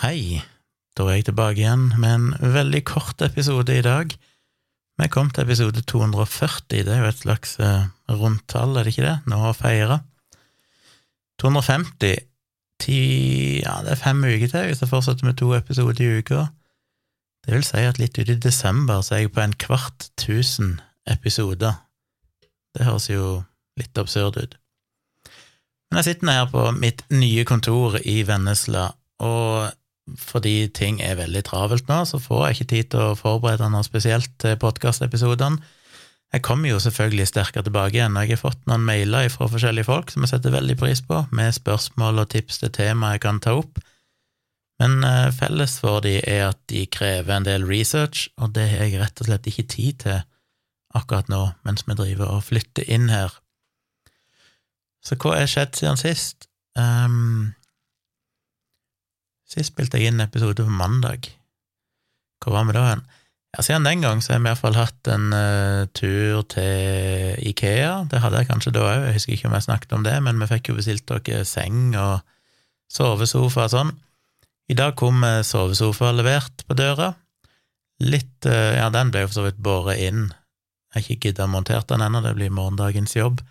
Hei, da er jeg tilbake igjen med en veldig kort episode i dag. Vi kom til episode 240, det er jo et slags eh, rundtall, er det ikke det, nå å feire. 250, ti, ja, det er fem uker til hvis jeg fortsetter med to episoder i uka. Det vil si at litt ut i desember så er jeg på en kvart tusen episoder. Det høres jo litt absurd ut. Men jeg sitter her på mitt nye kontor i Vennesla, og fordi ting er veldig travelt nå, så får jeg ikke tid til å forberede noe spesielt til podkastepisodene. Jeg kommer jo selvfølgelig sterkere tilbake igjen, og jeg har fått noen mailer fra forskjellige folk som jeg setter veldig pris på, med spørsmål og tips til tema jeg kan ta opp. Men eh, felles for de er at de krever en del research, og det har jeg rett og slett ikke tid til akkurat nå, mens vi driver og flytter inn her. Så hva er skjedd siden sist? Um, Sist spilte jeg inn episode på mandag. Hvor var vi da hen? Ja, Siden den gang så har vi iallfall hatt en uh, tur til Ikea. Det hadde jeg kanskje da òg, jeg husker ikke om jeg snakket om det, men vi fikk jo bestilt dere seng og sovesofa og sånn. I dag kom uh, sovesofa levert på døra. Litt uh, Ja, den ble jo for så vidt båret inn. Jeg har ikke giddet å montere den ennå, det blir morgendagens jobb.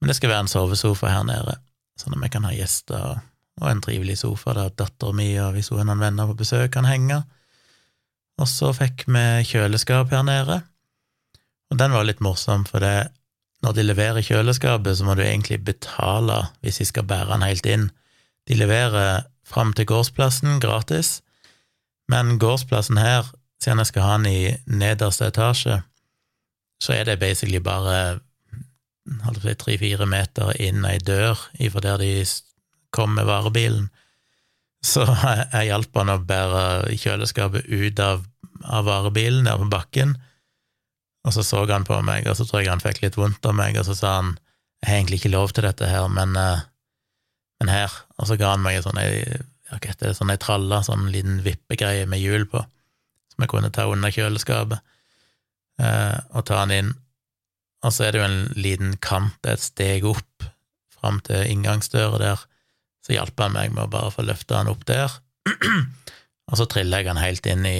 Men det skal være en sovesofa her nede, sånn at vi kan ha gjester og og en trivelig sofa der dattera mi og hvis hun har noen venner på besøk, kan henge. Og så fikk vi kjøleskap her nede, og den var litt morsom, for det, når de leverer kjøleskapet, så må du egentlig betale hvis de skal bære den helt inn. De leverer fram til gårdsplassen gratis, men gårdsplassen her, siden jeg skal ha den i nederste etasje, så er det basically bare tre-fire meter inn ei dør ifra der de kom med varebilen. Så jeg, jeg hjalp han å bære kjøleskapet ut av, av varebilen ned på bakken, og så så han på meg, og så tror jeg han fikk litt vondt av meg, og så sa han jeg har egentlig ikke lov til dette her, men, uh, men her, og så ga han meg sånn ei sånn ei tralle, sånn liten vippegreie med hjul på, som jeg kunne ta under kjøleskapet, eh, og ta han inn, og så er det jo en liten kant, et steg opp fram til inngangsdøra der, så hjalp han meg med å bare få løfta han opp der, og så trilla jeg han helt inn i,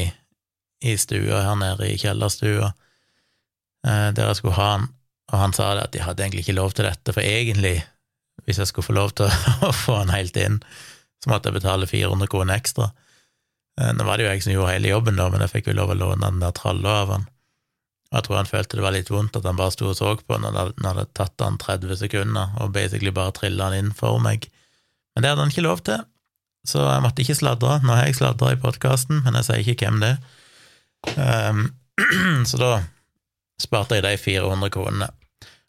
i stua her nede i kjellerstua, eh, der jeg skulle ha han, og han sa det at de hadde egentlig ikke lov til dette, for egentlig, hvis jeg skulle få lov til å få han helt inn, så måtte jeg betale 400 kroner ekstra. Eh, nå var det jo jeg som gjorde hele jobben, da, men jeg fikk jo lov å låne den der tralla av han. Jeg tror han følte det var litt vondt at han bare sto og så på når det hadde tatt han 30 sekunder, og basically bare trilla han inn for meg. Men det hadde han ikke lov til, så jeg måtte ikke sladre. Nå har jeg sladra i podkasten, men jeg sier ikke hvem det er. Um, så da sparte jeg de 400 kronene.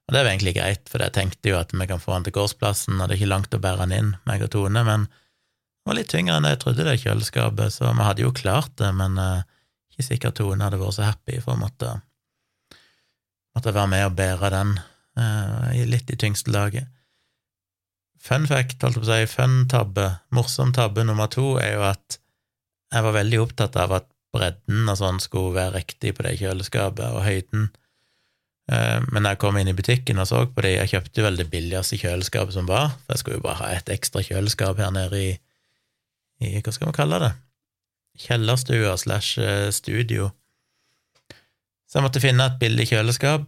Og det var egentlig greit, for jeg tenkte jo at vi kan få han til gårdsplassen, og det er ikke langt å bære han inn, meg og Tone, men det var litt tyngre enn jeg trodde, det kjøleskapet, så vi hadde jo klart det, men uh, ikke sikkert Tone hadde vært så happy for å måtte, måtte være med og bære den uh, litt i tyngste laget. Fun fact, holdt jeg på å si, fun tabbe, morsom tabbe nummer to, er jo at jeg var veldig opptatt av at bredden og sånn skulle være riktig på det kjøleskapet, og høyden. Eh, men da jeg kom inn i butikken og så på det, jeg kjøpte vel det billigste kjøleskapet som var, for jeg skulle jo bare ha et ekstra kjøleskap her nede i, i hva skal vi kalle det, kjellerstua slash eh, studio. Så jeg måtte finne et billig kjøleskap,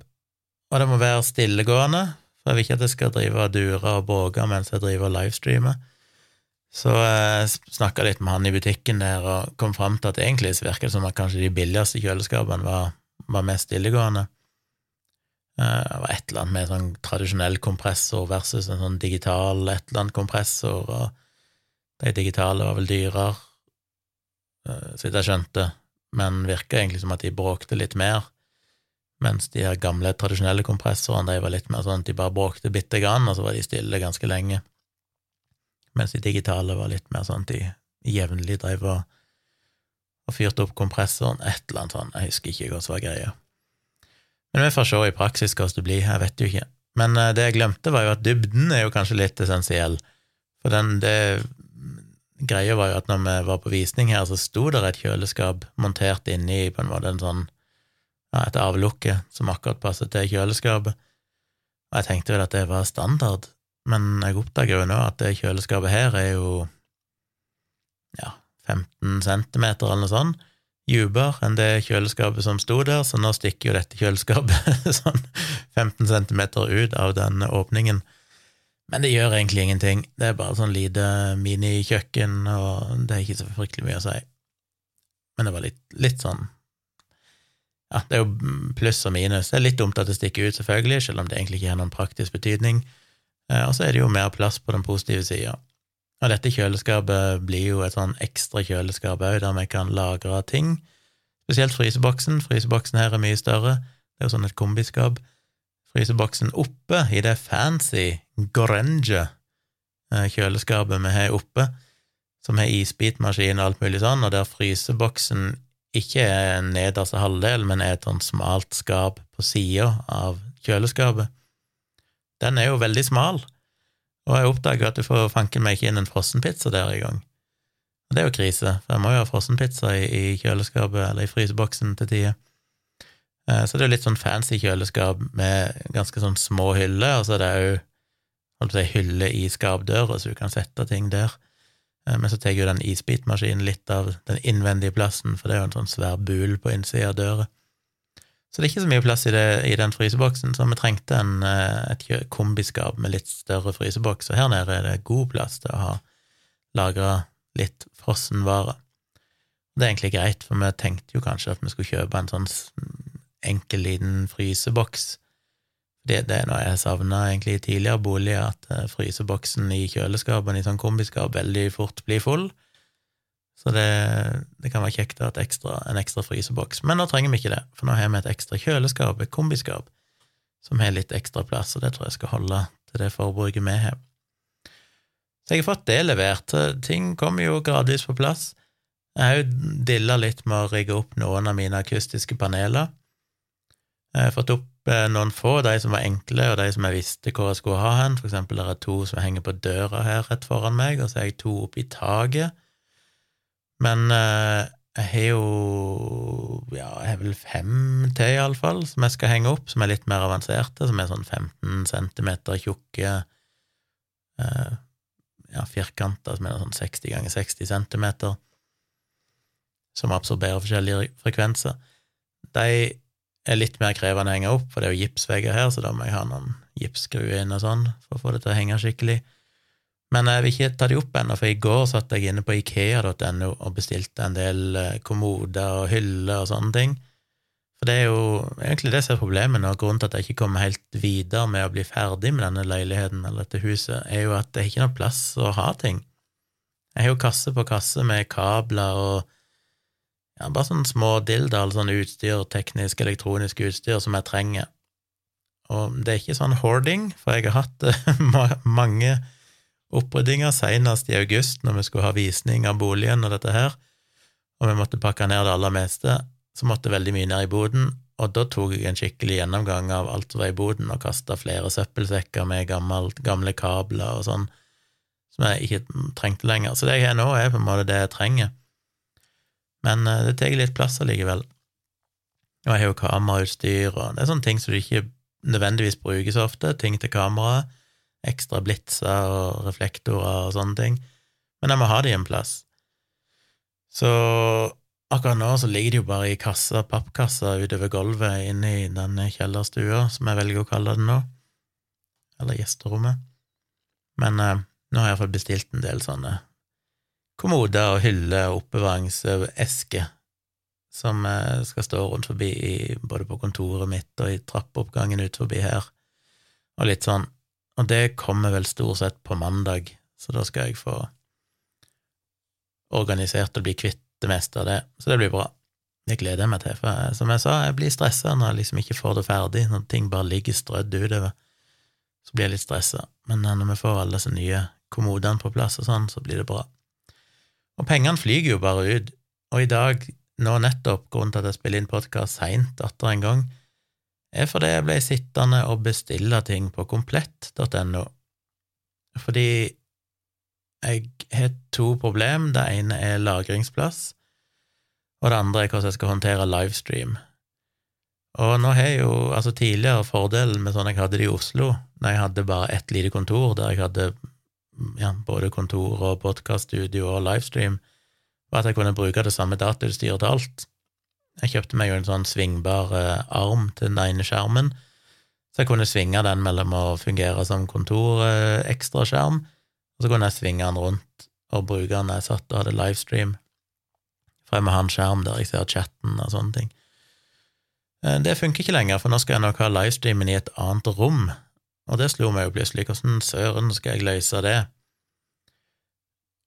og det må være stillegående, jeg vil ikke at jeg skal drive og dure og bråke mens jeg driver og livestreamer. Så jeg snakka litt med han i butikken der og kom fram til at egentlig så virker det som at kanskje de billigste kjøleskapene var, var mest stillegående. Eh, det var et eller annet med sånn tradisjonell kompressor versus en sånn digital et eller annet kompressor, og de digitale var vel dyrere, eh, så vidt jeg skjønte, men virka egentlig som at de bråkte litt mer mens de her gamle, tradisjonelle kompressorene de var litt mer sånn at de bare bråkte bitte grann, og så var de stille ganske lenge. Mens de digitale var litt mer sånn at de jevnlig drev og, og fyrte opp kompressoren, et eller annet sånt, jeg husker ikke hva som var greia. Men vi får se i praksis hva det blir, jeg vet jo ikke. Men uh, det jeg glemte, var jo at dybden er jo kanskje litt essensiell, for den, det greia var jo at når vi var på visning her, så sto det et kjøleskap montert inni på en måte en sånn et avlukke som akkurat passet til kjøleskapet. Og jeg tenkte vel at det var standard, men jeg oppdager jo nå at det kjøleskapet her er jo ja, 15 centimeter eller noe sånt dypere enn det kjøleskapet som sto der, så nå stikker jo dette kjøleskapet sånn 15 centimeter ut av den åpningen. Men det gjør egentlig ingenting, det er bare sånn lite minikjøkken, og det er ikke så fryktelig mye å si. Men det var litt, litt sånn Ja, det er jo pluss og minus. Det er litt dumt at det stikker ut, selvfølgelig, selv om det egentlig ikke har noen praktisk betydning. Eh, og så er det jo mer plass på den positive sida. Og dette kjøleskapet blir jo et sånn ekstra kjøleskap òg, der vi kan lagre ting. Spesielt fryseboksen. Fryseboksen her er mye større. Det er jo sånn et kombiskap. Fryseboksen oppe i det fancy Gorenge eh, kjøleskapet vi har oppe, som har isbitmaskin og alt mulig sånn, og der fryseboksen ikke er en nederste halvdel, men er et sånn smalt skap på sida av kjøleskapet. Den er jo veldig smal. Og jeg oppdager at du får fanken meg ikke inn en frossenpizza der engang. Og det er jo krise, for jeg må jo ha frossenpizza i, i kjøleskapet eller i fryseboksen til tider. Eh, så det er jo litt sånn fancy kjøleskap med ganske sånn små hyller, og så er det òg si, hylle i skapdøra, så du kan sette ting der. Eh, men så tar jo den isbitmaskinen litt av den innvendige plassen, for det er jo en sånn svær bul på innsida av døra. Så det er ikke så mye plass i, det, i den fryseboksen, så vi trengte en, eh, et kombiskap med litt større fryseboks, og her nede er det god plass til å ha lagra litt frossenvare. Det er egentlig greit, for vi tenkte jo kanskje at vi skulle kjøpe en sånn enkel, liten fryseboks. Det, det er noe jeg savna egentlig i tidligere boliger, at eh, fryseboksen i kjøleskapene i sånn kombiskap veldig fort blir full. Så det, det, kan være kjekt å ha en ekstra fryseboks. Men nå trenger vi ikke det, for nå har vi et ekstra kjøleskap, et kombiskap, som har litt ekstra plass, og det tror jeg skal holde til det forbruket vi har. Så jeg har fått det levert. Ting kommer jo gradvis på plass. Jeg har jo dilla litt med å rigge opp noen av mine akustiske paneler. Jeg har fått opp noen få, de som var enkle, og de som jeg visste hvor jeg skulle ha hen. For eksempel er to som henger på døra her rett foran meg, og så er jeg to oppi taket men eh, jeg har jo ja, jeg har vel fem til, iallfall, som jeg skal henge opp, som er litt mer avanserte, som er sånn 15 centimeter tjukke eh, ja, firkanter som er sånn 60 ganger 60 centimeter, som absorberer forskjellige frekvenser. De er litt mer krevende å henge opp, for det er jo gipsvegger her, så da må jeg ha noen gipsskruer inn og sånn for å få det til å henge skikkelig. Men jeg vil ikke ta de opp ennå, for i går satt jeg inne på ikea.no og bestilte en del eh, kommoder og hyller og sånne ting. For det er jo egentlig det som er problemet nå, grunnen til at jeg ikke kommer helt videre med å bli ferdig med denne leiligheten eller dette huset, er jo at det er ikke noe plass å ha ting. Jeg har jo kasse på kasse med kabler og ja, bare sånne små dilder, altså sånn utstyr, teknisk, elektronisk utstyr som jeg trenger. Og det er ikke sånn hoarding, for jeg har hatt eh, mange oppryddinger senest i august, når vi skulle ha visning av boligen og dette her, og vi måtte pakke ned det aller meste, så måtte veldig mye ned i boden, og da tok jeg en skikkelig gjennomgang av alt som var i boden, og kasta flere søppelsekker med gammelt, gamle kabler og sånn, som jeg ikke trengte lenger. Så det jeg har nå, er på en måte det jeg trenger. Men eh, det tar litt plass allikevel. Og jeg har jo kamerautstyr, og det er sånne ting som du ikke nødvendigvis bruker så ofte, ting til kameraet, ekstra blitser og reflektorer og sånne ting, men jeg må ha det i en plass. Så akkurat nå så ligger det jo bare i kassa, pappkasser utover gulvet inne i denne kjellerstua, som jeg velger å kalle den nå, eller gjesterommet. Men eh, nå har jeg iallfall bestilt en del sånne kommoder og hyller og oppbevaringsesker som eh, skal stå rundt forbi både på kontoret mitt og i trappeoppgangen ut forbi her, og litt sånn. Og det kommer vel stort sett på mandag, så da skal jeg få organisert og bli kvitt det meste av det, så det blir bra. Det gleder jeg meg til, for som jeg sa, jeg blir stressa når jeg liksom ikke får det ferdig, når ting bare ligger strødd utover. Så blir jeg litt stressa, men når vi får alle disse nye kommodene på plass og sånn, så blir det bra. Og pengene flyger jo bare ut, og i dag, nå nettopp, grunnen til at jeg spiller inn podkast seint atter en gang, er fordi jeg ble sittende og bestille ting på komplett.no, fordi jeg har to problem. Det ene er lagringsplass, og det andre er hvordan jeg skal håndtere livestream. Og nå har jeg jo altså tidligere fordelen med sånn jeg hadde det i Oslo, når jeg hadde bare ett lite kontor der jeg hadde ja, både kontor og podkaststudio og livestream, var at jeg kunne bruke det samme datautstyret til alt. Jeg kjøpte meg jo en sånn svingbar eh, arm til den ene skjermen, så jeg kunne svinge den mellom å fungere som kontorekstraskjerm, og så kunne jeg svinge den rundt og bruke den når jeg satt og hadde livestream. For jeg må ha en skjerm der jeg ser chatten og sånne ting. Eh, det funker ikke lenger, for nå skal jeg nok ha livestreamen i et annet rom, og det slo meg jo plutselig. Hvordan søren skal jeg løse det?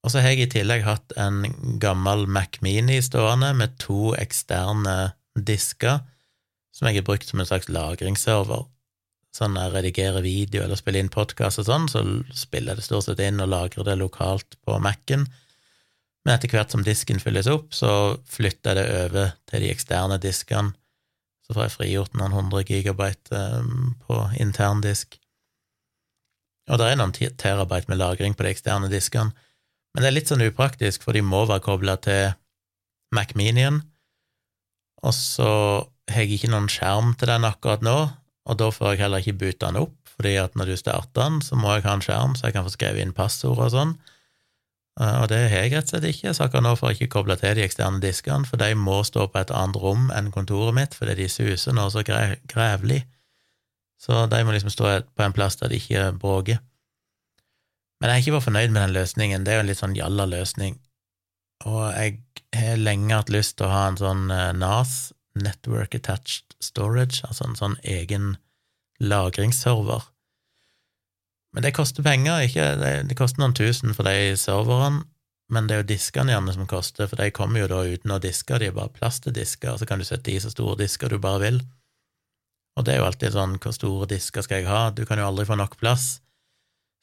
Og så har jeg i tillegg hatt en gammel Mac Mini stående med to eksterne disker som jeg har brukt som en slags lagringsserver. Sånn når jeg redigerer video eller spiller inn podkast og sånn, så spiller jeg det stort sett inn og lagrer det lokalt på Mac-en. Men etter hvert som disken fylles opp, så flytter jeg det over til de eksterne diskene. Så får jeg frigjort noen hundre gigabyte på på interndisk. Og det er noen terabyte med lagring på de eksterne diskene. Men det er litt sånn upraktisk, for de må være kobla til Mac-minien, og så har jeg ikke noen skjerm til den akkurat nå, og da får jeg heller ikke boote den opp, fordi at når du starter den, så må jeg ha en skjerm, så jeg kan få skrevet inn passord og sånn, eh, og det har jeg rett og slett ikke, så akkurat nå får jeg ikke kobla til de eksterne diskene, for de må stå på et annet rom enn kontoret mitt, fordi de suser nå så grevlig, så de må liksom stå på en plass der de ikke bråker. Men jeg har ikke vært fornøyd med den løsningen. Det er jo en litt sånn jalla løsning. Og jeg har lenge hatt lyst til å ha en sånn eh, NAS, Network Attached Storage, altså en sånn egen lagringsserver. Men det koster penger, ikke? Det, det koster noen tusen for de serverne, men det er jo diskene gjerne som koster, for de kommer jo da uten å diske, de er bare plastdisker, så kan du sette i så store disker du bare vil. Og det er jo alltid sånn, hvor store disker skal jeg ha? Du kan jo aldri få nok plass.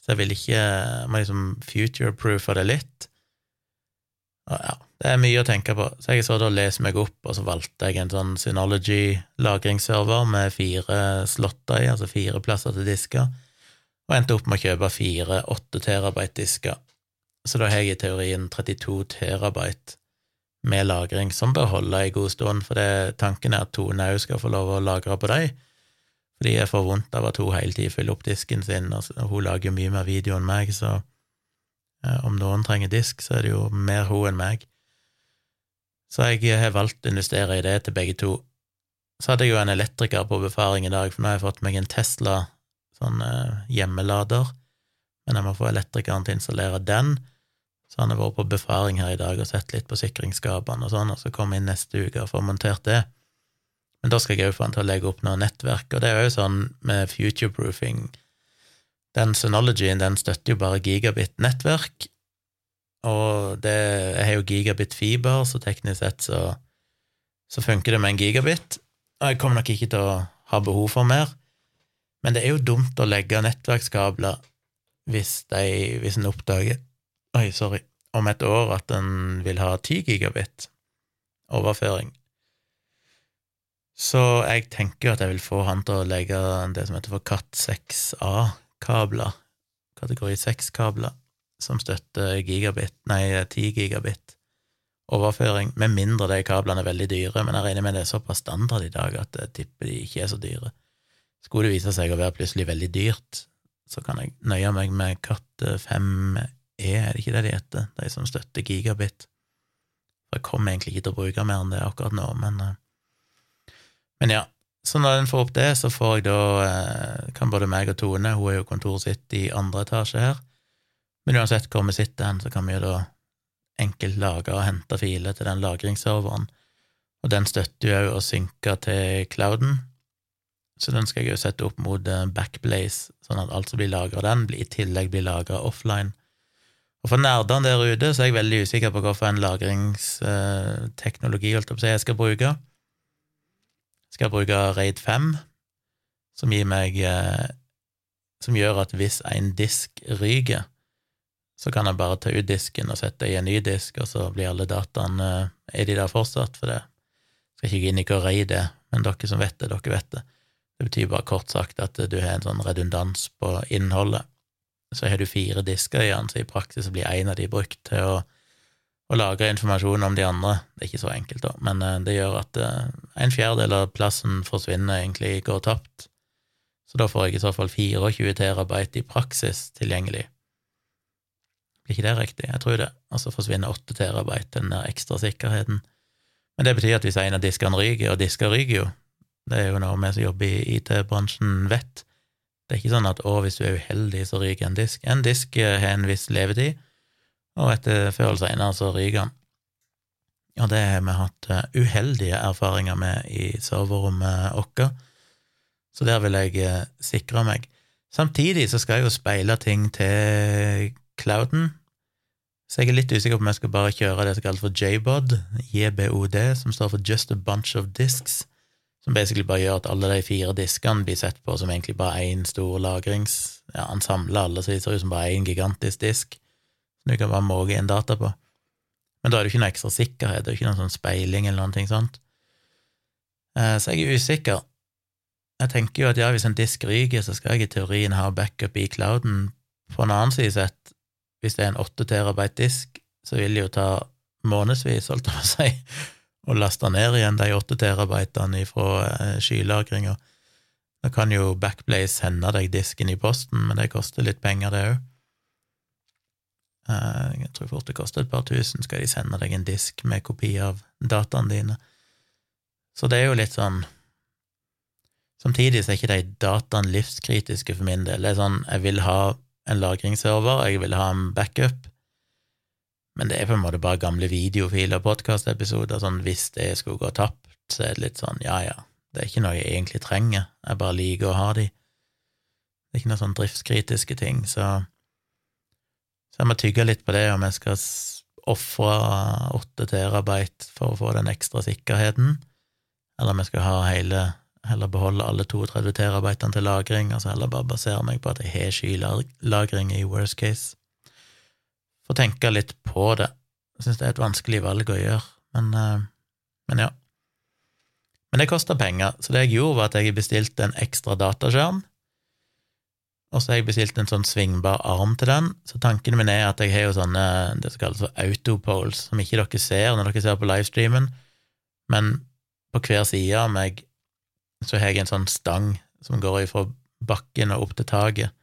Så jeg vil ikke må liksom future-proofe det litt. Og ja, det er mye å tenke på. Så jeg så da leste meg opp, og så valgte jeg en sånn Synology-lagringsserver med fire slotter i, altså fire plasser til disker, og endte opp med å kjøpe fire 8 terabyte-disker. Så da har jeg i teorien 32 terabyte med lagring, som bør holde en god stund, for det, tanken er at Tone òg skal få lov å lagre på dem fordi jeg får vondt av at hun hele tiden fyller opp disken sin, og hun lager mye mer video enn meg, så eh, om noen trenger disk, så er det jo mer hun enn meg. Så jeg har valgt å investere i det til begge to. Så hadde jeg jo en elektriker på befaring i dag, for nå har jeg fått meg en Tesla sånn eh, hjemmelader, men jeg må få elektrikeren til å installere den. Så han har vært på befaring her i dag og sett litt på sikringsskapene og sånn, og så kommer jeg inn neste uke og får montert det. Men da skal jeg òg få han til å legge opp noe nettverk, og det er jo sånn med future-proofing. Den Synologyen den støtter jo bare gigabit-nettverk, og det er jo gigabit-fiber, så teknisk sett så, så funker det med en gigabit, og jeg kommer nok ikke til å ha behov for mer, men det er jo dumt å legge nettverkskabler hvis, de, hvis en oppdager Oi, sorry. Om et år at en vil ha 10 gigabit overføring. Så jeg tenker at jeg vil få han til å legge det som heter for CAT6A-kabler, kategori 6-kabler, som støtter gigabit, nei, 10 gigabit overføring, med mindre de kablene er veldig dyre, men jeg regner med det er såpass standard i dag at jeg tipper de ikke er så dyre. Skulle det vise seg å være plutselig veldig dyrt, så kan jeg nøye meg med CAT5 er, det ikke det de heter, de som støtter gigabit? Jeg kommer egentlig ikke til å bruke mer enn det akkurat nå, men, eh, men ja. Så når en får opp det, så får jeg da eh, Kan både meg og Tone, hun er jo kontoret sitt i andre etasje her, men uansett hvor vi sitter hen, så kan vi jo da enkelt lage og hente filer til den lagringsserveren, og den støtter jo òg å synke til clouden, så den skal jeg jo sette opp mot eh, Backblaze, sånn at alt som blir lagra den, blir i tillegg blir lagra offline. Og for nerdene der ute så er jeg veldig usikker på hvilken lagringsteknologi jeg skal bruke skal jeg bruke RAID 5, som gir meg eh, Som gjør at hvis en disk ryker, så kan jeg bare ta ut disken og sette i en ny disk, og så blir alle dataene eh, Er de der fortsatt? For det skal ikke gå inn i hva RAID er, men dere som vet det, dere vet det. Det betyr bare kort sagt at du har en sånn redundans på innholdet. Så har du fire disker igjen, så i praksis blir en av de brukt til å å lagre informasjon om de andre. Det er ikke så enkelt, da, men eh, det gjør at eh, en fjerdedel av plassen forsvinner, egentlig går tapt. Så da får jeg i så fall 24 terabyte i praksis tilgjengelig. Blir ikke det riktig? Jeg tror det. Og så forsvinner 8 terabyte, den der ekstra sikkerheten. Men det betyr at hvis en av diskene ryker, og disker ryker jo, det er jo noe vi som jobber i IT-bransjen, vet. Det er ikke sånn at å, hvis du er uheldig, så ryker en disk. En disk har en viss levetid, og etter før eller senere så ryker den. Og det har vi hatt eh, uheldige erfaringer med i serverrommet vårt, så der vil jeg eh, sikre meg. Samtidig så skal jeg jo speile ting til clouden, så jeg er litt usikker på om jeg skal bare kjøre det som kalles for JBOD, JBOD, som står for Just a Bunch of Disks, som basically bare gjør at alle de fire diskene blir sett på som egentlig bare én stor lagrings... Ja, han samler alle, så de ser ut som bare én gigantisk disk som du kan bare måke inn data på. Men da er det ikke noe ekstra sikkerhet, det er ikke noen sånn speiling eller noe sånt. Eh, så jeg er usikker. Jeg tenker jo at ja, hvis en disk ryker, så skal jeg i teorien ha backup i clouden. På en annen side sett, hvis det er en 8 terabyte disk, så vil det jo ta månedsvis, holdt jeg på å si, å laste ned igjen de 8 terabytene fra eh, skylagringa. Da kan jo Backblaze sende deg disken i posten, men det koster litt penger, det òg. Eh, jeg tror fort det koster et par tusen, skal de sende deg en disk med kopi av dataene dine. Så det er jo litt sånn Samtidig så er ikke de dataene livskritiske for min del. Det er sånn, jeg vil ha en lagringsserver, jeg vil ha en backup, men det er på en måte bare gamle videofiler og podkastepisoder, sånn hvis det skulle gå tapt, så er det litt sånn ja ja, det er ikke noe jeg egentlig trenger, jeg bare liker å ha de. Det er ikke noe sånn driftskritiske ting, så så jeg må tygge litt på det, om jeg skal ofre åtte terabyte for å få den ekstra sikkerheten, eller om jeg skal ha hele heller beholde alle 32 terabytene til lagring, altså heller bare basere meg på at jeg har skylagring i worst case. Få tenke litt på det. Jeg syns det er et vanskelig valg å gjøre, men, eh, men ja. Men det koster penger, så det jeg gjorde, var at jeg bestilte en ekstra dataskjerm, og så har jeg bestilt en sånn svingbar arm til den, så tanken min er at jeg har jo sånne det som kalles for autopoles, som ikke dere ser når dere ser på livestreamen, men på hver side av meg så har jeg en sånn stang som går fra bakken og opp til taket,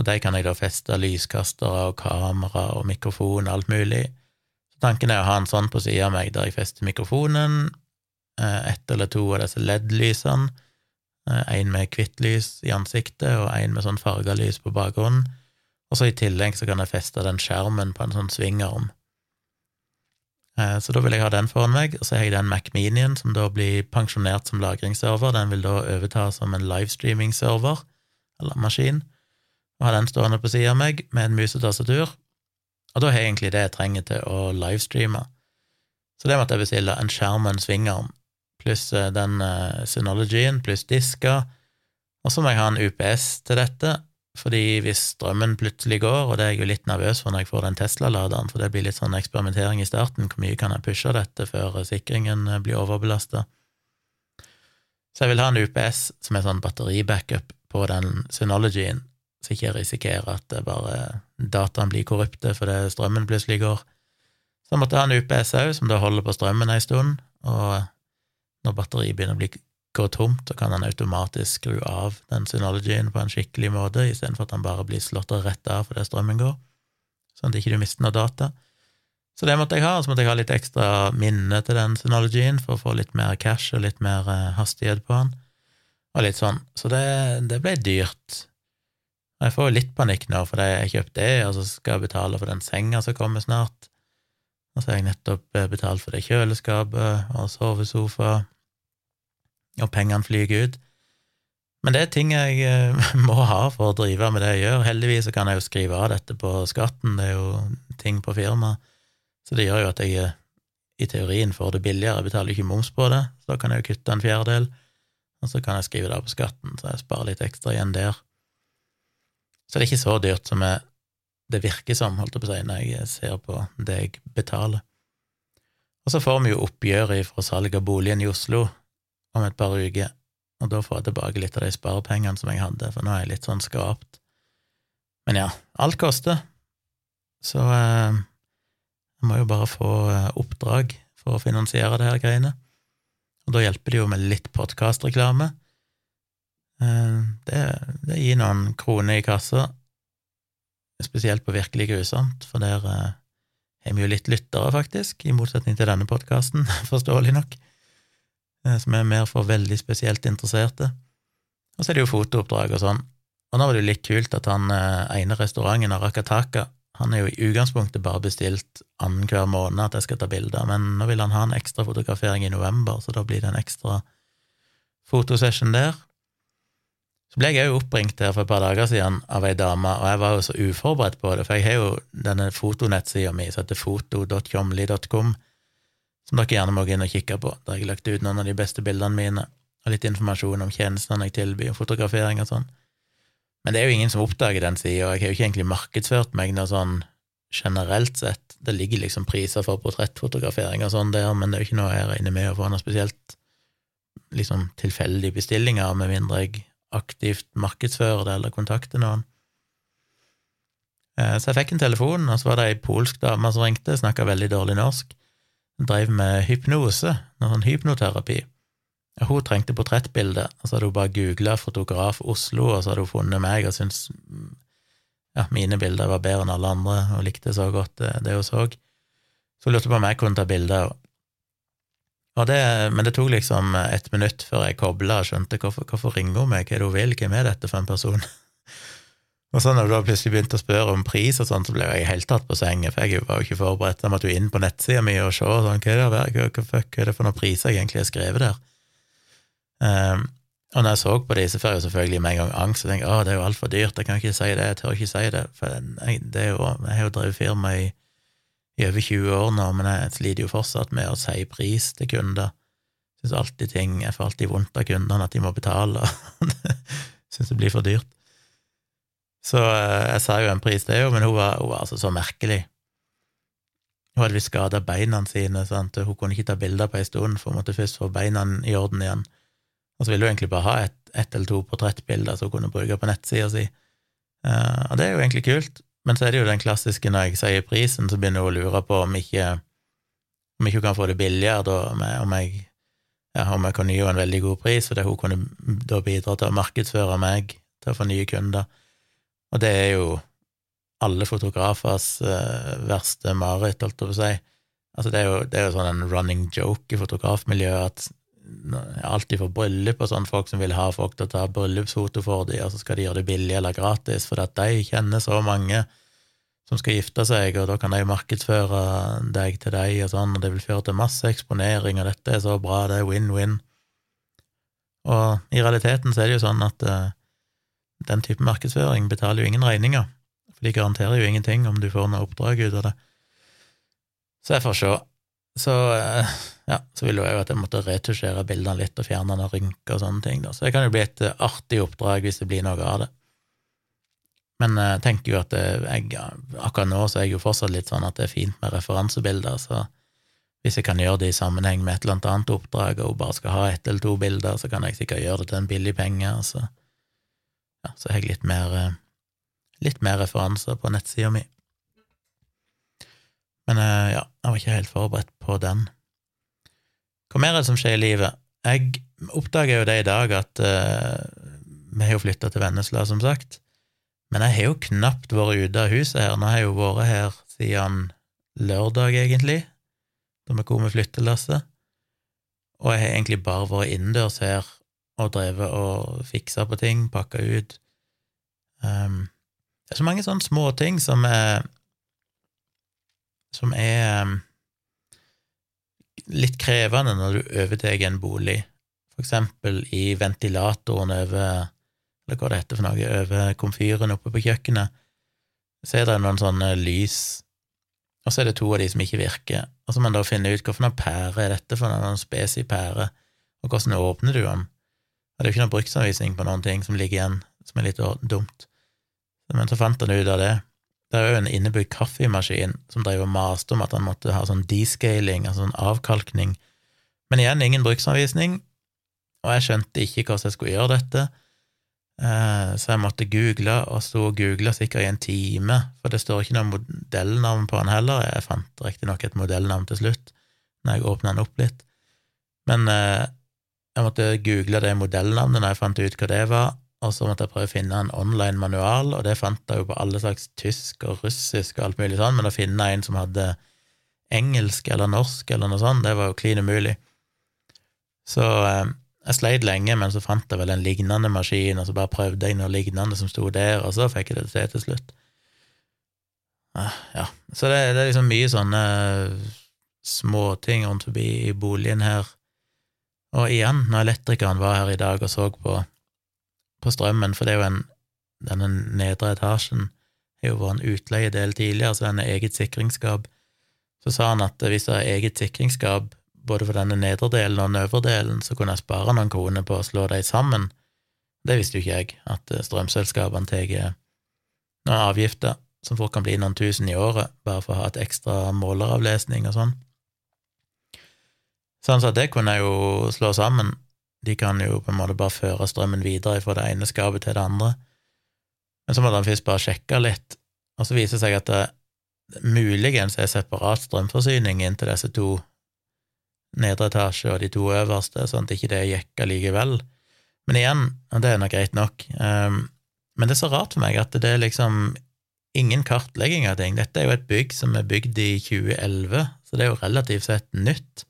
og de kan jeg da feste lyskastere og kamera og mikrofon og alt mulig. Så tanken er å ha en sånn på sida av meg der jeg fester mikrofonen, eh, ett eller to av disse LED-lysene, en eh, med hvitt lys i ansiktet og en med sånn farga lys på bakgrunnen, og så i tillegg så kan jeg feste den skjermen på en sånn svingarm. Eh, så da vil jeg ha den foran meg, og så har jeg den Mac Minien, som da blir pensjonert som lagringsserver. Den vil da overta som en livestreaming-server, eller maskin, og har den stående på sida av meg med en mus og da har jeg egentlig det jeg trenger til å livestreame. Så det måtte jeg bestille en skjerm og en svingarm, pluss eh, den uh, Synologyen, pluss disker, og så må jeg ha en UPS til dette, fordi hvis strømmen plutselig går, og det er jeg jo litt nervøs for når jeg får den Tesla-laderen, for det blir litt sånn eksperimentering i starten, hvor mye kan jeg pushe dette før sikringen blir overbelasta? Så jeg vil ha en UPS som er sånn batteribackup på den Synologyen, så ikke jeg risikerer at det bare dataen blir korrupte fordi strømmen plutselig går. Så jeg måtte ha en UPS òg, som da holder på strømmen ei stund, og når batteriet begynner å bli går tomt, så kan han automatisk skru av den Synologyen på en skikkelig måte, istedenfor at han bare blir slått rett av fordi strømmen går, sånn at ikke du mister noe data. Så det måtte jeg ha, og så måtte jeg ha litt ekstra minne til den Synologyen for å få litt mer cash og litt mer eh, hastighet på den, og litt sånn. Så det, det ble dyrt. Og jeg får jo litt panikk nå, fordi jeg har kjøpt det, og så skal jeg betale for den senga som kommer snart. Og så har jeg nettopp eh, betalt for det kjøleskapet og sovesofa og pengene flyger ut. Men det er ting jeg eh, må ha for å drive med det jeg gjør. Heldigvis kan jeg jo skrive av dette på skatten, det er jo ting på firmaet, så det gjør jo at jeg eh, i teorien får det billigere. Jeg betaler ikke moms på det, så da kan jeg jo kutte en fjerdedel, og så kan jeg skrive det av på skatten, så jeg sparer litt ekstra igjen der. Så det er ikke så dyrt som jeg, det virker som, holdt jeg på å si, når jeg ser på det jeg betaler. Og så får vi jo oppgjøret fra salg av boligen i Oslo, om et par uker, og da får jeg tilbake litt av de sparepengene som jeg hadde, for nå er jeg litt sånn skrapt. Men ja, alt koster, så eh, jeg må jo bare få eh, oppdrag for å finansiere det her greiene, og da hjelper det jo med litt podkastreklame. Eh, det, det gir noen kroner i kassa. spesielt på Virkelig grusomt, for der eh, har vi jo litt lyttere, faktisk, i motsetning til denne podkasten, forståelig nok, eh, som er mer for veldig spesielt interesserte. Og så er det jo fotooppdrag og sånn. Og nå var det jo litt kult at han ene restauranten, Arakataka, han er jo i utgangspunktet bare bestilt annenhver måned at jeg skal ta bilder, men nå vil han ha en ekstra fotografering i november, så da blir det en ekstra fotosession der. Så ble jeg òg oppringt her for et par dager siden av ei dame, og jeg var jo så uforberedt på det, for jeg har jo denne fotonettsida mi som heter foto.tjomli.com, som dere gjerne må gå inn og kikke på. Der har jeg lagt ut noen av de beste bildene mine, og litt informasjon om tjenestene jeg tilbyr, fotografering og sånn. Men det er jo ingen som oppdager den sida, og jeg har jo ikke egentlig markedsført meg noe sånn generelt sett. Det ligger liksom priser for portrettfotografering og sånn der, men det er jo ikke noe jeg regner med å få noe spesielt liksom tilfeldige bestillinger, med mindre jeg aktivt markedsføre det eller kontakte noen. Eh, så jeg fikk en telefon, og så var det ei polsk dame som ringte, snakka veldig dårlig norsk. Hun drev med hypnose, noe sånn hypnoterapi. Hun trengte portrettbilde, og så hadde hun bare googla 'fotograf Oslo', og så hadde hun funnet meg og syntes ja, mine bilder var bedre enn alle andre, og likte så godt det, det hun så. Så hun lurte på om jeg kunne ta bilder. Det, men det tok liksom et minutt før jeg kobla og skjønte hvorfor, hvorfor ringer hun meg, hva er det hun vil, hvem er dette for en person? og så når du da plutselig begynte å spørre om pris og sånn, så ble jeg helt tatt på sengen, for jeg var jo ikke forberedt. Jeg måtte jo inn på nettsida mi og se sånn, hva er, det, hva, er det for noen priser jeg egentlig har skrevet der. Um, og når jeg så på de, så får jeg selvfølgelig med en gang angst og tenker å, det er jo altfor dyrt, jeg kan ikke si det, jeg tør ikke si det, for jeg, det jo, jeg har jo drevet firma i i over 20 år nå, men jeg sliter jo fortsatt med å si pris til kunder. Syns alltid ting Jeg får alltid vondt av kundene, at de må betale. Syns det blir for dyrt. Så eh, jeg sa jo en pris, det jo, men hun var, hun var altså så merkelig. Hun hadde visst skada beina sine, sant? hun kunne ikke ta bilder på ei stund, for hun måtte først få beina i orden igjen. Og så ville hun egentlig bare ha ett et eller to portrettbilder som hun kunne bruke på nettsida si. Uh, og det er jo egentlig kult. Men så er det jo den klassiske når jeg sier prisen, så begynner hun å lure på om ikke om ikke hun kan få det billigere, da, om jeg, ja, om jeg kan gi henne en veldig god pris, fordi hun kunne da bidra til å markedsføre meg til å få nye kunder. Og det er jo alle fotografers uh, verste mareritt, holdt jeg på å si. Altså, det er jo, det er jo sånn en running joke i fotografmiljøet at alltid for bryllup og sånn, folk som vil ha folk til å ta bryllupsfoto for dem, og så skal de gjøre det billig eller gratis, for at de kjenner så mange som skal gifte seg, og da kan de markedsføre deg til deg, og sånn, og det vil føre til masse eksponering, og dette er så bra, det er win-win. Og i realiteten så er det jo sånn at uh, den type markedsføring betaler jo ingen regninger, for de garanterer jo ingenting om du får noe oppdrag ut av det. Så jeg får se. Så uh, ja, så ville jeg jo at jeg måtte retusjere bildene litt og fjerne noen rynker og sånne ting. Da. Så det kan jo bli et eh, artig oppdrag hvis det blir noe av det. Men eh, jeg tenker jo at eh, jeg, akkurat nå så er jeg jo fortsatt litt sånn at det er fint med referansebilder, så hvis jeg kan gjøre det i sammenheng med et eller annet oppdrag, og hun bare skal ha ett eller to bilder, så kan jeg sikkert gjøre det til en billig penge, så, ja, så har jeg litt mer, litt mer referanser på nettsida mi. Men ja, jeg var ikke helt forberedt på den. Hva mer er det som skjer i livet? Jeg oppdager jo det i dag at uh, vi har jo flytta til Vennesla, som sagt, men jeg har jo knapt vært ute av huset her. Nå har jeg jo vært her siden lørdag, egentlig, da vi kom med flyttelasset, og jeg har egentlig bare vært innendørs her og drevet og fiksa på ting, pakka ut. Um, det er så mange sånne småting som er som er um, litt krevende når du overtar en bolig, for eksempel i ventilatoren over eller hva det heter for noe, over komfyren oppe på kjøkkenet, så er det noen sånne lys, og så er det to av de som ikke virker, og så må man da finne ut hvilken pære er dette for noen spesiell pære, og hvordan åpner du den? Det er jo ikke noen bruksanvisning på noen ting som ligger igjen, som er litt dumt. Men så fant han ut av det, det er jo en innebygd kaffemaskin som drev og maste om at han måtte ha sånn descaling, altså sånn avkalkning. Men igjen, ingen bruksanvisning, og jeg skjønte ikke hvordan jeg skulle gjøre dette, eh, så jeg måtte google, og sto og googla sikkert i en time, for det står ikke noe modellnavn på den heller. Jeg fant riktignok et modellnavn til slutt, når jeg åpna den opp litt, men eh, jeg måtte google det modellnavnet når jeg fant ut hva det var, og så måtte jeg prøve å finne en online manual, og det fant jeg jo på alle slags tysk og russisk og alt mulig sånn, men å finne en som hadde engelsk eller norsk eller noe sånt, det var jo klin umulig. Så eh, jeg sleit lenge, men så fant jeg vel en lignende maskin, og så bare prøvde jeg noe lignende som sto der, og så fikk jeg det til til slutt. Ah, ja, så det, det er liksom mye sånne småting rundt forbi i boligen her. Og igjen, når elektrikeren var her i dag og så på, på strømmen, for det er jo en denne nedre etasjen har jo vært en utleiedel tidligere, så den er eget sikringsskap. Så sa han at hvis det er eget sikringsskap både for denne nedre delen og den øvre delen, så kunne jeg spare noen kroner på å slå dem sammen. Det visste jo ikke jeg, at strømselskapene tar noen avgifter som fort kan bli noen tusen i året, bare for å ha et ekstra måleravlesning og sånn. Så han sa at det kunne jeg jo slå sammen. De kan jo på en måte bare føre strømmen videre fra det ene skapet til det andre. Men så måtte han først bare sjekke litt, og så viser det seg at det muligens er separat strømforsyning inn til disse to nedre etasje og de to øverste, sånn at ikke det gikk allikevel. Men igjen, og det er nok greit nok, um, men det er så rart for meg at det er liksom ingen kartlegging av ting. Dette er jo et bygg som er bygd i 2011, så det er jo relativt sett nytt.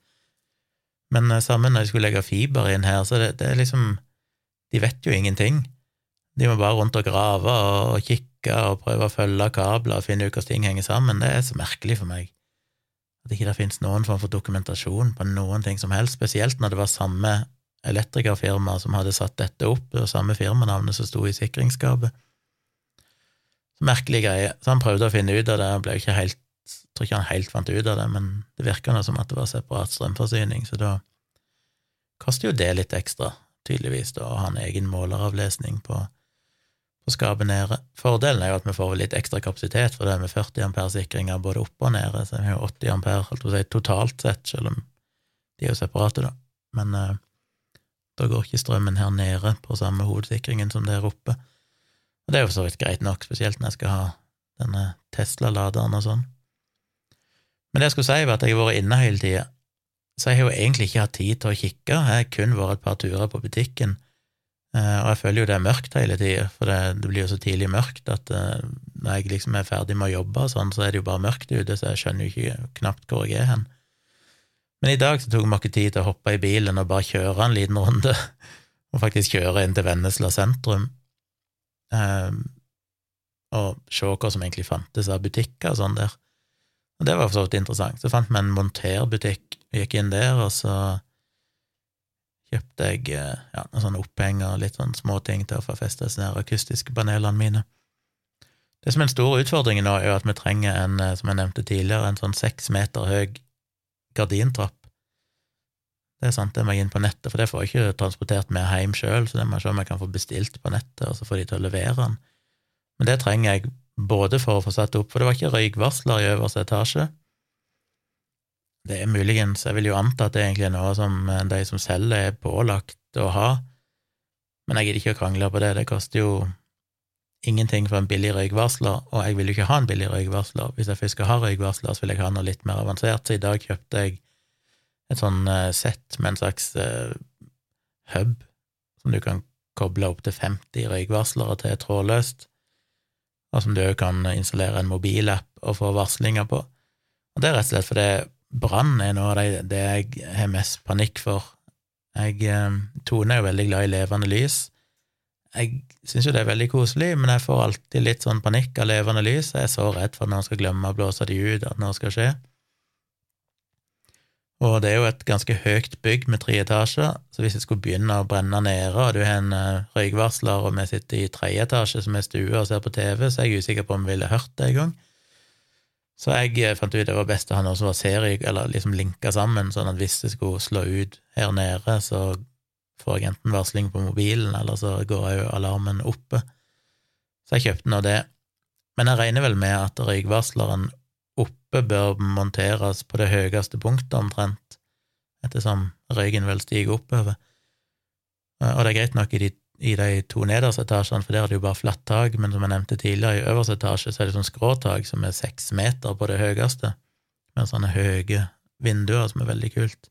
Men uh, sammen når de skulle legge fiber inn her, så det, det, er liksom De vet jo ingenting. De må bare rundt og grave og, og kikke og prøve å følge kabler og finne ut hvordan ting henger sammen. Det er så merkelig for meg. At ikke det finnes noen form for dokumentasjon på noen ting som helst, spesielt når det var samme elektrikerfirma som hadde satt dette opp, og samme firmanavnet som sto i sikringsskapet. Merkelig greie. Så han prøvde å finne ut av det, han ble ikke helt jeg tror ikke han helt fant ut av det, men det virka som at det var separat strømforsyning, så da koster jo det litt ekstra, tydeligvis, da, å ha en egen måleravlesning på på skapet nede. Fordelen er jo at vi får litt ekstra kapasitet for det er med 40 ampere-sikringer både oppe og nede, så vi har 80 ampere holdt å si, totalt sett, selv om de er jo separate, da. Men eh, da går ikke strømmen her nede på samme hovedsikringen som der oppe. Og det er jo så vidt greit nok, spesielt når jeg skal ha denne Tesla-laderen og sånn. Men det jeg skulle si, var at jeg har vært inne hele tida, så jeg har jo egentlig ikke hatt tid til å kikke, jeg har kun vært et par turer på butikken Eh, og jeg føler jo det er mørkt hele tida, for det, blir jo så tidlig mørkt at uh, når jeg liksom er ferdig med å jobbe og sånn, så er det jo bare mørkt ute, så jeg skjønner jo ikke knapt hvor jeg er hen. Men i dag så tok vi ikke tid til å hoppe i bilen og bare kjøre en liten runde, og faktisk kjøre inn til Vennesla sentrum, um, og se hva som egentlig fantes av butikker og sånn der. Og det var for så vidt interessant. Så fant vi en monterbutikk, vi gikk inn der, og så kjøpte jeg eh, ja, noen sånne opphenger og litt sånn småting til å få festet disse akustiske panelene mine. Det som er den store utfordringen nå, er at vi trenger en, eh, som jeg nevnte tidligere, en sånn seks meter høy gardintrapp. Det er sant, det må jeg inn på nettet, for det får jeg ikke transportert med hjem sjøl, så det må jeg se om jeg kan få bestilt på nettet, og så får de til å levere den. Men det trenger jeg både for å få satt opp, for det var ikke røykvarsler i øverste etasje, det er muligens, jeg vil jo anta at det egentlig er noe som eh, de som selger, er pålagt å ha, men jeg gidder ikke å krangle på det, det koster jo ingenting for en billig røykvarsler, og jeg vil jo ikke ha en billig røykvarsler. Hvis jeg først skal ha røykvarsler, så vil jeg ha noe litt mer avansert, så i dag kjøpte jeg et sånn uh, sett med en slags uh, hub som du kan koble opp til 50 røykvarslere til trådløst, og som du òg kan installere en mobilapp og få varslinger på. Og det er rett og slett fordi brann er noe av det, det jeg har mest panikk for. Jeg, eh, Tone er jo veldig glad i levende lys. Jeg syns jo det er veldig koselig, men jeg får alltid litt sånn panikk av levende lys. Jeg er så redd for at noen skal glemme å blåse de ut, at noe skal skje. Og det er jo et ganske høyt bygg med tre etasjer, så hvis jeg skulle begynne å brenne nede, og du har en uh, røykvarsler, og vi sitter i tredje etasje som er stue og ser på TV, så er jeg usikker på om vi ville hørt det engang. Så jeg eh, fant ut det var best å ha noe som var serie, eller liksom linka sammen, sånn at hvis det skulle slå ut her nede, så får jeg enten varsling på mobilen, eller så går jo alarmen oppe. Så jeg kjøpte nå det. Men jeg regner vel med at røykvarsleren oppe bør monteres på det høyeste punktet omtrent, ettersom røyken vel stiger oppover. Og det er greit nok i de i de to nederste etasjene, for der er det jo bare flatt tak, men som jeg nevnte tidligere, i øverste etasje så er det sånn skråtak som er seks meter på det høyeste, med sånne høye vinduer som er veldig kult.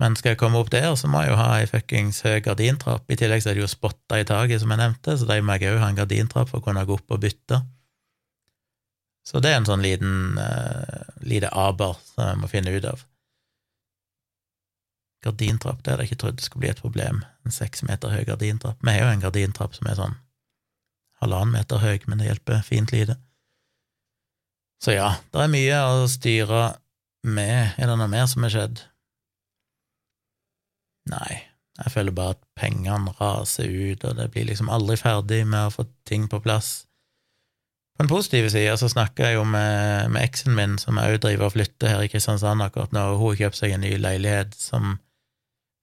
Men skal jeg komme opp der, så må jeg jo ha ei fuckings høy gardintrapp. I tillegg så er det jo spotta i taket, som jeg nevnte, så de må jeg òg ha en gardintrapp for å kunne gå opp og bytte. Så det er en sånn liten uh, lite aber som jeg må finne ut av. Gardintrapp, det hadde jeg ikke trodd skulle bli et problem. En seks meter høy gardintrapp. Vi har jo en gardintrapp som er sånn halvannen meter høy, men det hjelper fint lite. Så ja, det er mye å styre med. Er det noe mer som har skjedd? Nei, jeg føler bare at pengene raser ut, og det blir liksom aldri ferdig med å få ting på plass. På den positive sida så snakker jeg jo med, med eksen min, som òg driver og flytter her i Kristiansand akkurat nå, hun har kjøpt seg en ny leilighet som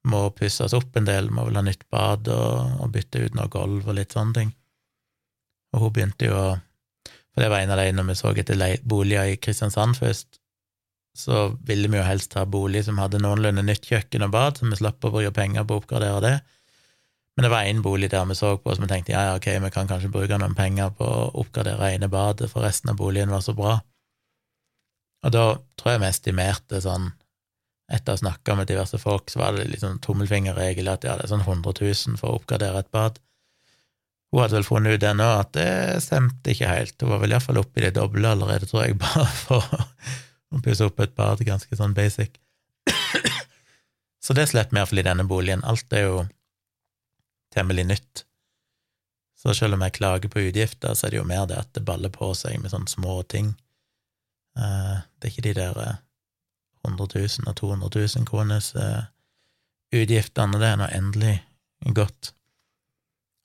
må pusses opp en del, må vel ha nytt bad og, og bytte ut noe gulv og litt sånne ting. Og hun begynte jo å For det var en av de når vi så etter boliger i Kristiansand først, så ville vi jo helst ha bolig som hadde noenlunde nytt kjøkken og bad, så vi slapp å bruke penger på å oppgradere det. Men det var én bolig der vi så på som vi tenkte ja, ok, vi kan kanskje bruke noen penger på å oppgradere ene badet, for resten av boligen var så bra. Og da tror jeg vi estimerte sånn Etter å ha snakka med diverse folk, så var det liksom tommelfingerregel at ja, det er sånn 100 000 for å oppgradere et bad. Hun hadde vel funnet ut det nå, at det stemte ikke helt. Hun var vel iallfall oppe i det doble allerede, tror jeg, bare for å pusse opp et bad, ganske sånn basic. Så det slipper vi iallfall i denne boligen. Alt er jo temmelig nytt. Så selv om jeg klager på utgifter, så er det jo mer det at det baller på seg med sånne små ting. Eh, det er ikke de der 100 eh, 000 og 200 000 kroners eh, utgiftene, det er nå endelig godt.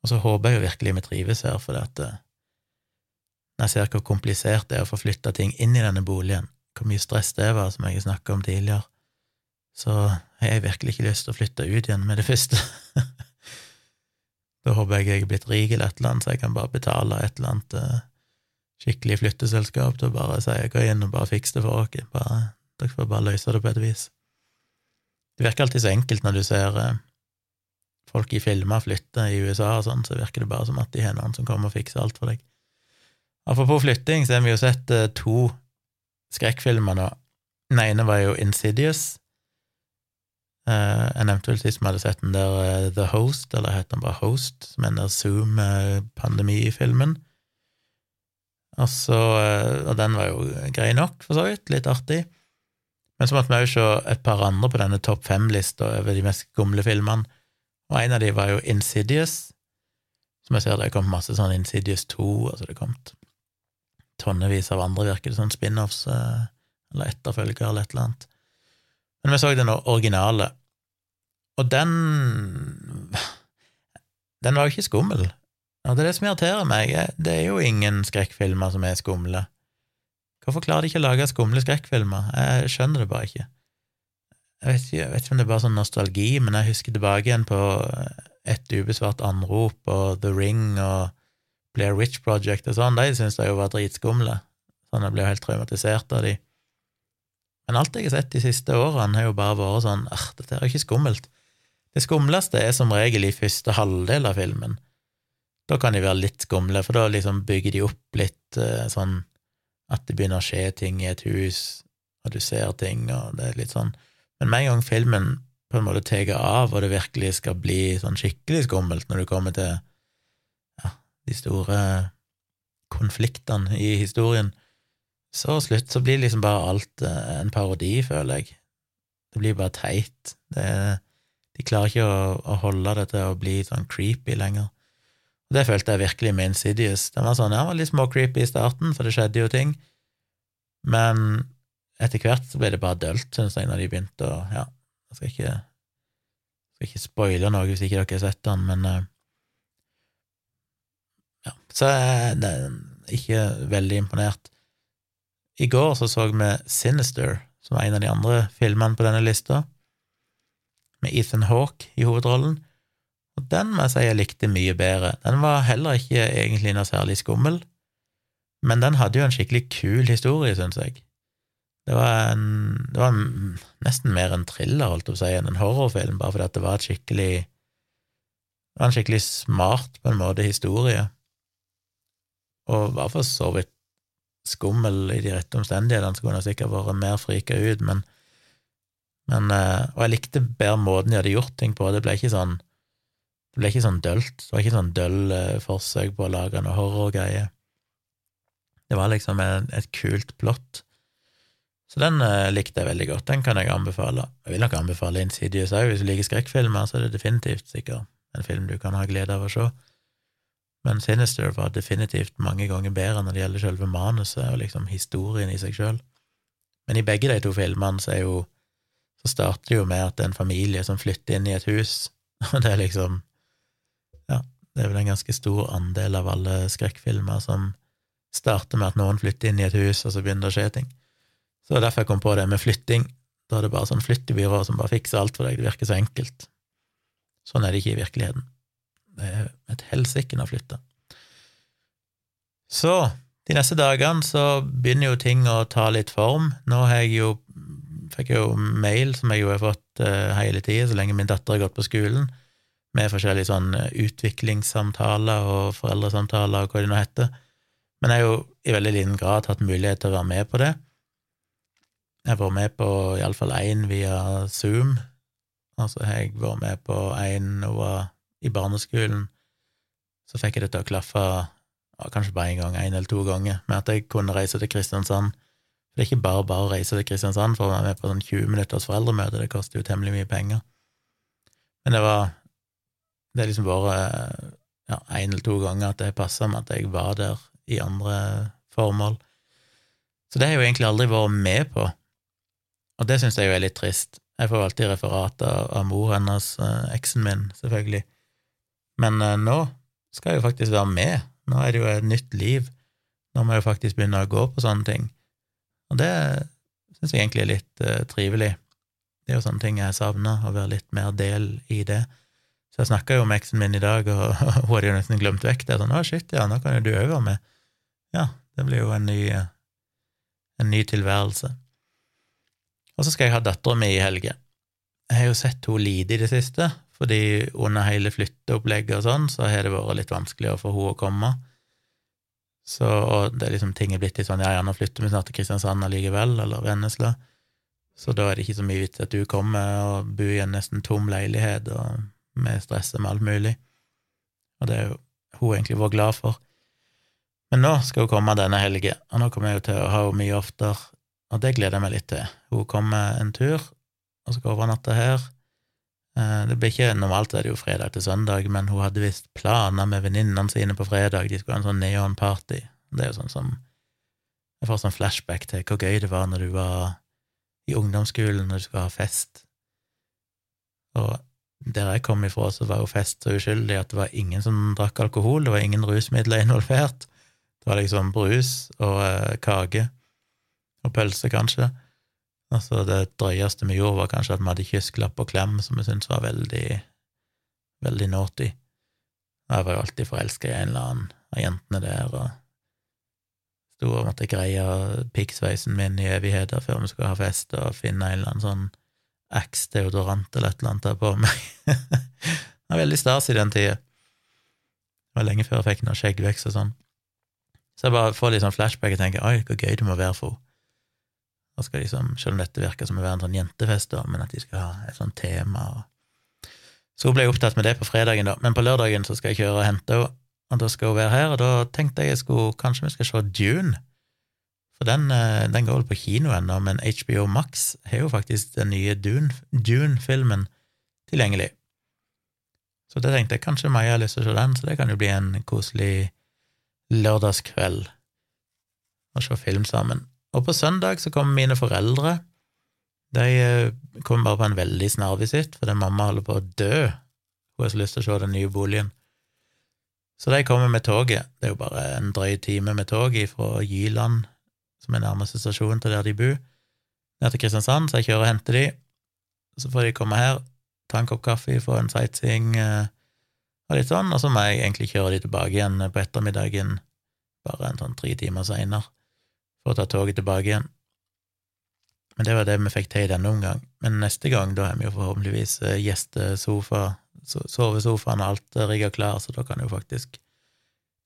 Og så håper jeg jo virkelig vi trives her, for at når jeg ser hvor komplisert det er å få flytta ting inn i denne boligen, hvor mye stress det var, som jeg har snakka om tidligere, så har jeg virkelig ikke lyst til å flytte ut igjen med det første. da håper jeg jeg er blitt rik eller et eller annet, så jeg kan bare betale et eller annet uh, skikkelig flytteselskap til å bare si gå inn og bare fikse det for dere, bare, dere får bare løse det på et vis. Det virker alltid så enkelt når du ser uh, folk i filmer flytte i USA og sånn, så virker det bare som at de har noen som kommer og fikser alt for deg. Apropos flytting, så har vi jo sett uh, to skrekkfilmer nå. Den ene var jo Insidious. Uh, jeg nevnte vel sist vi hadde sett den der uh, The Host, eller het den bare Host, som er den der Zoom-pandemifilmen. Og så Og den var jo grei nok, for så vidt, litt artig. Men så måtte vi òg se et par andre på denne topp fem-lista over de mest skumle filmene. Og en av de var jo Insidious, som jeg ser det er kommet masse sånn Insidious 2, altså det er kommet tonnevis av andre, virker det sånn spin-offs, eh, eller etterfølger, eller et eller annet. Men vi så den originale, og den Den var jo ikke skummel. Og det er det som irriterer meg. Det er jo ingen skrekkfilmer som er skumle. Hvorfor klarer de ikke å lage skumle skrekkfilmer? Jeg skjønner det bare ikke. Jeg vet, ikke, jeg vet ikke om det er bare sånn nostalgi, men jeg husker tilbake igjen på Et ubesvart anrop og The Ring og Blair Witch Project og sånn, de syns jeg jo var dritskumle. Sånn jeg ble helt traumatisert av de. Men alt jeg har sett de siste årene, har jo bare vært sånn ah, dette er jo ikke skummelt. Det skumleste er som regel i første halvdel av filmen. Da kan de være litt skumle, for da liksom bygger de opp litt eh, sånn at det begynner å skje ting i et hus, og du ser ting, og det er litt sånn men med en gang filmen på en måte tar av, og det virkelig skal bli sånn skikkelig skummelt når du kommer til ja, de store konfliktene i historien, så slutt så blir liksom bare alt eh, en parodi, føler jeg. Det blir bare teit. Det, de klarer ikke å, å, holde det til å bli sånn creepy lenger. Og Det følte jeg virkelig med Insidious. Den var sånn, ja, var litt små-creepy i starten, for det skjedde jo ting, men etter hvert så ble det bare dølt, syns jeg, når de begynte å Ja, jeg skal ikke, skal ikke spoile noe hvis ikke dere har sett den, men uh, Ja, så er det ikke veldig imponert. I går så så vi Sinister, som var en av de andre filmene på denne lista, med Ethan Hawke i hovedrollen, og den må jeg si jeg likte mye bedre. Den var heller ikke egentlig noe særlig skummel, men den hadde jo en skikkelig kul historie, syns jeg. Det var, en, det var en, nesten mer en thriller, holdt å si, enn en horrorfilm, bare fordi det var et skikkelig Det var en skikkelig smart, på en måte, historie, og var for så vidt skummel i de rette omstendighetene, så kunne jeg sikkert vært mer frika ut, men, Men, eh, og jeg likte bedre måten de hadde gjort ting på. Det ble ikke sånn det ble ikke sånn dølt. Det var ikke sånn døll eh, forsøk på å lage noe horrorgreie. Det var liksom et, et kult plott. Så den uh, likte jeg veldig godt. Den kan jeg anbefale. Jeg vil nok anbefale Insidious òg. Hvis du liker skrekkfilmer, så er det definitivt sikkert en film du kan ha glede av å se. Men Sinister var definitivt mange ganger bedre når det gjelder selve manuset og liksom historien i seg sjøl. Men i begge de to filmene så jo så starter det jo med at det er en familie som flytter inn i et hus, og det er liksom Ja, det er vel en ganske stor andel av alle skrekkfilmer som starter med at noen flytter inn i et hus, og så begynner det å skje ting. Så derfor jeg kom på det med flytting. Da er det bare sånn flyttebyrå som bare fikser alt for deg, det virker så enkelt. Sånn er det ikke i virkeligheten. Det er et helsike å flytte. Så de neste dagene så begynner jo ting å ta litt form. Nå har jeg jo fikk jeg jo mail, som jeg jo har fått uh, hele tida så lenge min datter har gått på skolen, med forskjellige sånn utviklingssamtaler og foreldresamtaler og hva det nå heter. Men jeg har jo i veldig liten grad hatt mulighet til å være med på det. Jeg har vært med på iallfall én via Zoom, og så har jeg vært med på én hun var i barneskolen. Så fikk jeg det til å klaffe ja, kanskje bare én gang, én eller to ganger, med at jeg kunne reise til Kristiansand det er ikke bare bare å reise til Kristiansand for å være med på sånn 20 minutters foreldremøte, det koster jo temmelig mye penger. Men det var Det er liksom bare ja, én eller to ganger at det passa med at jeg var der i andre formål. Så det har jeg jo egentlig aldri vært med på, og det syns jeg jo er litt trist. Jeg får alltid referater av mor hennes, eh, eksen min, selvfølgelig. Men eh, nå skal jeg jo faktisk være med. Nå er det jo et nytt liv. Nå må jeg jo faktisk begynne å gå på sånne ting. Og det syns jeg egentlig er litt uh, trivelig. Det er jo sånne ting jeg savner, å være litt mer del i det. Så jeg snakka jo med eksen min i dag, og, hun hadde jo nesten glemt vekk det. Sånn 'Å, shit, ja, nå kan jo du òg med'. Ja, det blir jo en ny, en ny tilværelse. Og så skal jeg ha dattera mi i helga. Jeg har jo sett henne lide i det siste, fordi under hele flytteopplegget og sånn, så har det vært litt vanskelig å få henne å komme. Så, og det er liksom ting er blitt litt sånn ja, ja, nå flytter vi snart til Kristiansand allikevel, eller Vennesla, så da er det ikke så mye vits at du kommer og bor i en nesten tom leilighet og med stress med alt mulig, og det er jo hun egentlig vært glad for. Men nå skal hun komme denne helga, og nå kommer jeg jo til å ha henne mye oftere, og det gleder jeg meg litt til. Hun kommer en tur, og skal overnatte her. Eh, det blir ikke Normalt er det jo fredag til søndag, men hun hadde visst planer med venninnene sine på fredag. De skulle ha en sånn neonparty. Det er jo sånn som Jeg får sånn flashback til hvor gøy det var når du var i ungdomsskolen, når du skulle ha fest. Og der jeg kom ifra, så var jo fest så uskyldig at det var ingen som drakk alkohol, det var ingen rusmidler involvert. Det var liksom brus og eh, kake og pølse, kanskje. Altså, det drøyeste vi gjorde, var kanskje at vi hadde kysklapp og klem, som vi syntes var veldig, veldig naughty. Jeg var jo alltid forelska i en eller annen av jentene der, og sto og måtte greie piggsveisen min i evigheter før vi skulle ha fest, og finne en eller annen sånn Axe-deodorant eller et eller annet der på meg. det var veldig stas i den tida. Det var lenge før jeg fikk noe skjeggvekst og sånn. Så jeg bare får litt sånn flashback og tenker oi, hvor gøy det må være for henne og skal liksom, Selv om dette virker som å være en sånn jentefest, da, men at de skal ha et sånt tema. Og... Så hun ble opptatt med det på fredagen, da, men på lørdagen så skal jeg kjøre og hente henne, og da skal hun være her, og da tenkte jeg jeg skulle, kanskje vi skal se Dune. For den, eh, den går vel på kino ennå, men HBO Max har jo faktisk den nye Dune-filmen tilgjengelig. Så det tenkte jeg kanskje Maja har lyst til å se den, så det kan jo bli en koselig lørdagskveld å se film sammen. Og på søndag så kommer mine foreldre. De eh, kommer bare på en veldig snarvisitt, fordi mamma holder på å dø. Hun har så lyst til å se den nye boligen. Så de kommer med toget. Det er jo bare en drøy time med tog fra Jyland, som er nærmeste stasjon til der de bor, ned til Kristiansand, så jeg kjører og henter de. Så får de komme her, ta en kopp kaffe, få en sightseeing eh, og litt sånn, og så må jeg egentlig kjøre de tilbake igjen på ettermiddagen, bare en sånn tre timer seinere for å ta toget tilbake igjen. Men det var det vi fikk til i denne omgang. Men neste gang, da er vi jo forhåpentligvis eh, gjestesofa, sovesofaen og alt rigga klar, så da kan jo faktisk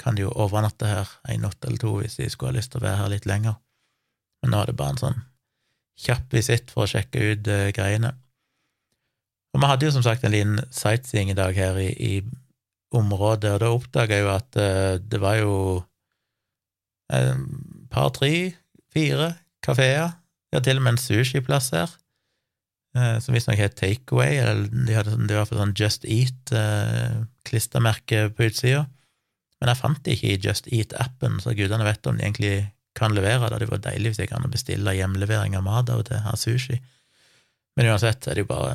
kan de jo overnatte her en natt eller to hvis de skulle ha lyst til å være her litt lenger. Men nå er det bare en sånn kjapp visitt for å sjekke ut uh, greiene. Og vi hadde jo som sagt en liten sightseeing i dag her i, i området, og da oppdaga jeg jo at uh, det var jo et par, tre, fire kafeer. De har til og med en sushiplass her, uh, som visstnok het Takeaway, eller de hadde sånn, det var sånn Just Eat-klistremerke på utsida. Men jeg fant de ikke i Just Eat-appen, så gudene vet om de egentlig kan levere det. Det var deilig hvis jeg kan bestille hjemlevering av mat av og til, her sushi. Men uansett er det jo bare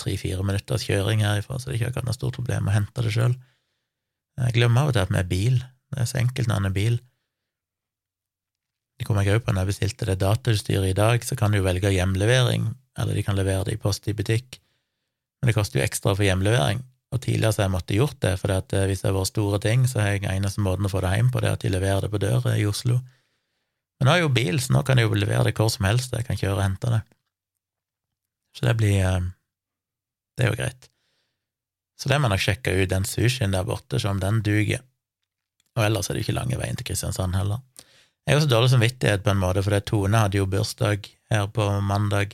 tre-fire minutters kjøring herifra, så det er ikke akkurat noe stort problem å hente det sjøl. Jeg glemmer av og til at vi er bil. Det er så enkelt når en er bil. Det kom jeg òg på når jeg bestilte det datautstyret i dag, så kan du velge hjemlevering, eller de kan levere det i post i butikk, men det koster jo ekstra for hjemlevering. Og tidligere så har jeg måttet gjort det, for eh, hvis det har vært store ting, så har jeg eneste måten å få det hjem på, det er at de leverer det på døra i Oslo. Men nå har jeg jo bil, så nå kan jeg jo levere det hvor som helst, jeg kan kjøre og hente det. Så det blir eh, Det er jo greit. Så det må jeg nok sjekke ut, den sushien der borte, se om den duger. Og ellers er det jo ikke lange veien til Kristiansand heller. Jeg har så dårlig samvittighet på en måte, for Tone hadde jo bursdag her på mandag,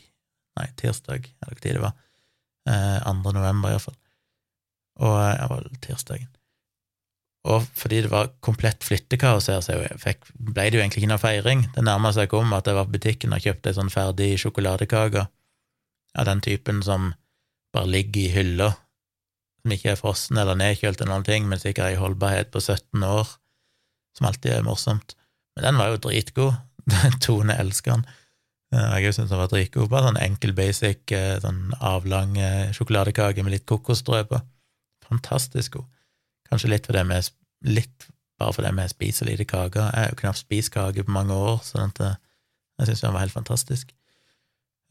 nei, tirsdag, eller hva tid det var, eh, 2. november iallfall, og eh, ja, var tirsdagen. Og fordi det var komplett flyttekaos her, så fikk, ble det jo egentlig ikke noe feiring. Det nærmeste seg kom, at jeg var på butikken og kjøpte ei sånn ferdig sjokoladekake av den typen som bare ligger i hylla, som ikke er frossen eller nedkjølt eller noen ting, men sikkert har ei holdbarhet på 17 år, som alltid er morsomt. Men den var jo dritgod. Tone elsker den. Jeg òg syns den var dritgod. Bare sånn enkel, basic, eh, sånn avlang eh, sjokoladekake med litt kokosstrø på. Fantastisk god. Kanskje litt for det med, litt bare fordi vi spiser lite kaker. Jeg har jo knapt spist kake på mange år, så eh, jeg syns den var helt fantastisk.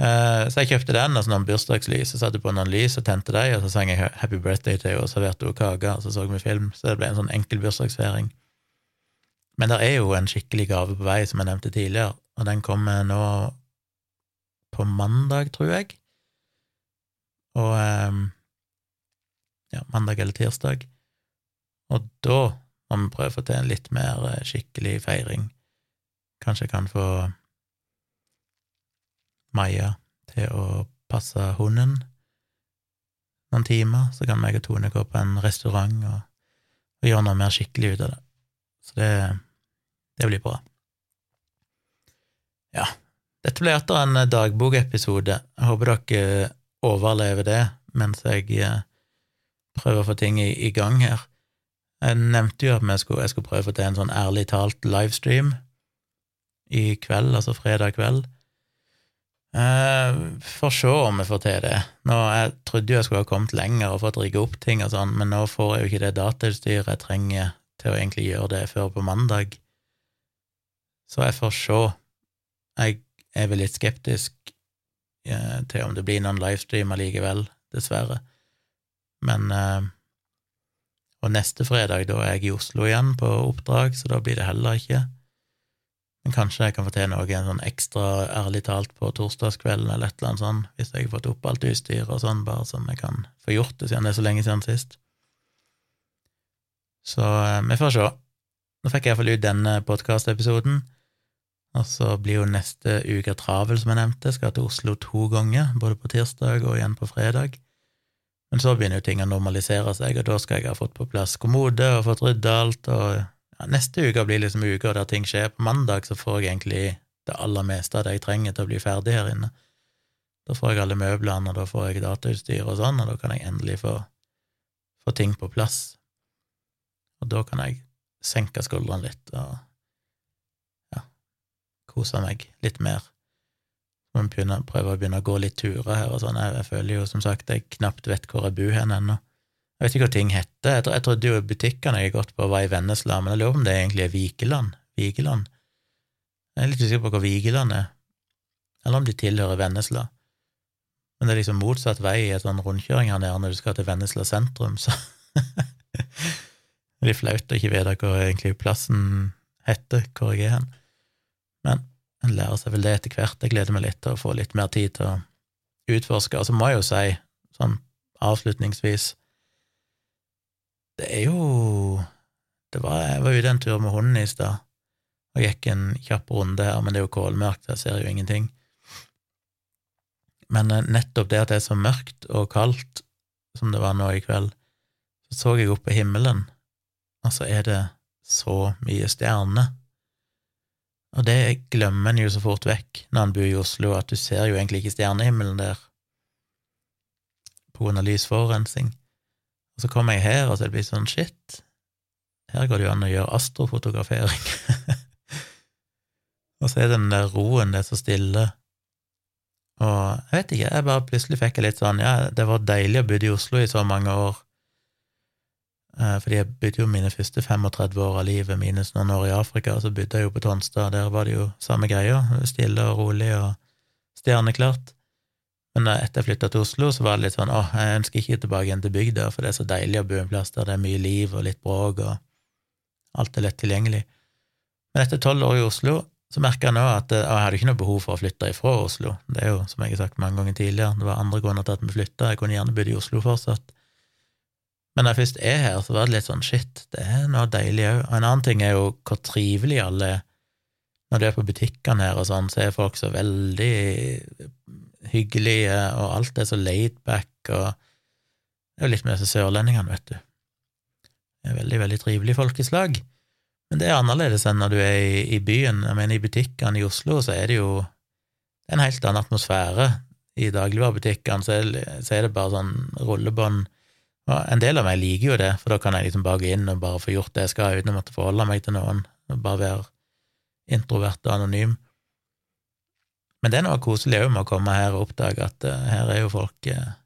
Eh, så jeg kjøpte den, og så noen bursdagslys, så satte på noen lys og tente dem, og så sang jeg Happy Birthday til henne og serverte henne kake, og så så vi film, så det ble en sånn enkel bursdagsfeiring. Men det er jo en skikkelig gave på vei, som jeg nevnte tidligere, og den kommer nå på mandag, tror jeg. Og um, ja, mandag eller tirsdag. Og da må vi prøve å få til en litt mer eh, skikkelig feiring. Kanskje jeg kan få Maja til å passe hunden noen timer, så kan meg og Tone gå på en restaurant og, og gjøre noe mer skikkelig ut av det. Så det, det blir bra. Ja, dette ble etter en dagbokepisode. Jeg håper dere overlever det mens jeg prøver å få ting i, i, gang her. Jeg nevnte jo at skulle, jeg skulle prøve å få til en sånn ærlig talt livestream i kveld, altså fredag kveld. Eh, får se om jeg får til det. Nå, Jeg trodde jo jeg skulle ha kommet lenger og fått rigge opp ting og sånn, men nå får jeg jo ikke det datautstyret jeg trenger til å egentlig gjøre det før på mandag. Så jeg får se. Jeg er vel litt skeptisk eh, til om det blir noen livestream allikevel, dessverre. Men eh, Og neste fredag, da er jeg i Oslo igjen på oppdrag, så da blir det heller ikke. Men kanskje jeg kan få til noe en sånn ekstra ærlig talt på torsdagskvelden eller et eller annet sånt, hvis jeg har fått opp alt utstyret og sånn, bare som jeg kan få gjort det siden det er så lenge siden sist. Så eh, vi får se. Nå fikk jeg iallfall ut denne podkastepisoden, og så blir jo neste uke travel, som jeg nevnte. Skal til Oslo to ganger, både på tirsdag og igjen på fredag. Men så begynner jo ting å normalisere seg, og da skal jeg ha fått på plass kommode og fått rydda alt, og ja, neste uke blir liksom uka der ting skjer. På mandag så får jeg egentlig det aller meste av det jeg trenger til å bli ferdig her inne. Da får jeg alle møblene, og da får jeg datautstyr og sånn, og da kan jeg endelig få, få ting på plass. Og da kan jeg senke skuldrene litt og kose meg litt mer. Må prøve å begynne å gå litt turer her og sånn. Jeg, føler jo som sagt jeg knapt vet hvor jeg bor hen ennå. Jeg vet ikke hva ting heter. Jeg, jeg trodde jo butikkene jeg har gått på, var i Vennesla, men jeg lurer på om det egentlig er Vikeland. Vigeland. Jeg er litt usikker på hvor Vigeland er, eller om de tilhører Vennesla. Men det er liksom motsatt vei i et sånn rundkjøring her nede når du skal til Vennesla sentrum, så Det er flaut å ikke vite hva egentlig plassen heter, hvor jeg er hen. Men en lærer seg vel det etter hvert. Jeg gleder meg litt til å få litt mer tid til å utforske. Og så må jeg jo si, sånn avslutningsvis Det er jo det var, Jeg var ute en tur med hunden i stad, og gikk en kjapp runde her, men det er jo kålmørkt, jeg ser jo ingenting. Men eh, nettopp det at det er så mørkt og kaldt som det var nå i kveld, så så jeg opp på himmelen, og så er det så mye stjerner. Og det glemmer en jo så fort vekk når en bor i Oslo, at du ser jo egentlig ikke stjernehimmelen der på grunn av lysforurensning. Og så kommer jeg her, og så er det blir sånn shit, her går det jo an å gjøre astrofotografering. og så er den der roen, det er så stille. Og jeg vet ikke, jeg bare plutselig fikk jeg litt sånn Ja, det var deilig å bo i Oslo i så mange år. Eh, fordi jeg bodde jo mine første 35 år av livet, minus noen år i Afrika, så bodde jeg jo på Tonstad, der var det jo samme greia, stille og rolig og stjerneklart. Men etter jeg flytta til Oslo, så var det litt sånn åh, jeg ønsker ikke tilbake igjen til bygda, for det er så deilig å bo en plass der det er mye liv og litt bråk, og alt er lett tilgjengelig. Men etter tolv år i Oslo så merka jeg nå at jeg hadde ikke noe behov for å flytte ifra Oslo. Det er jo, som jeg har sagt mange ganger tidligere, det var andre grunner til at vi flytta, jeg kunne gjerne bodd i Oslo fortsatt. Men når jeg først er her, så var det litt sånn shit, det er noe deilig òg. En annen ting er jo hvor trivelig alle er. Når du er på butikkene her og sånn, så er folk så veldig hyggelige, og alt er så laid back, og det er jo litt med disse sørlendingene, vet du. Det er veldig, veldig trivelig folkeslag. Men det er annerledes enn når du er i, byen. Jeg mener, i butikkene i Oslo så er det jo en helt annen atmosfære. I dagligvarebutikkene så, er det bare sånn rullebånd og en del av meg liker jo det, for da kan jeg liksom bare gå inn og bare få gjort det jeg skal, uten å måtte forholde meg til noen, og bare være introvert og anonym. Men det er noe koselig òg med å komme her og oppdage at uh, her er jo folk uh,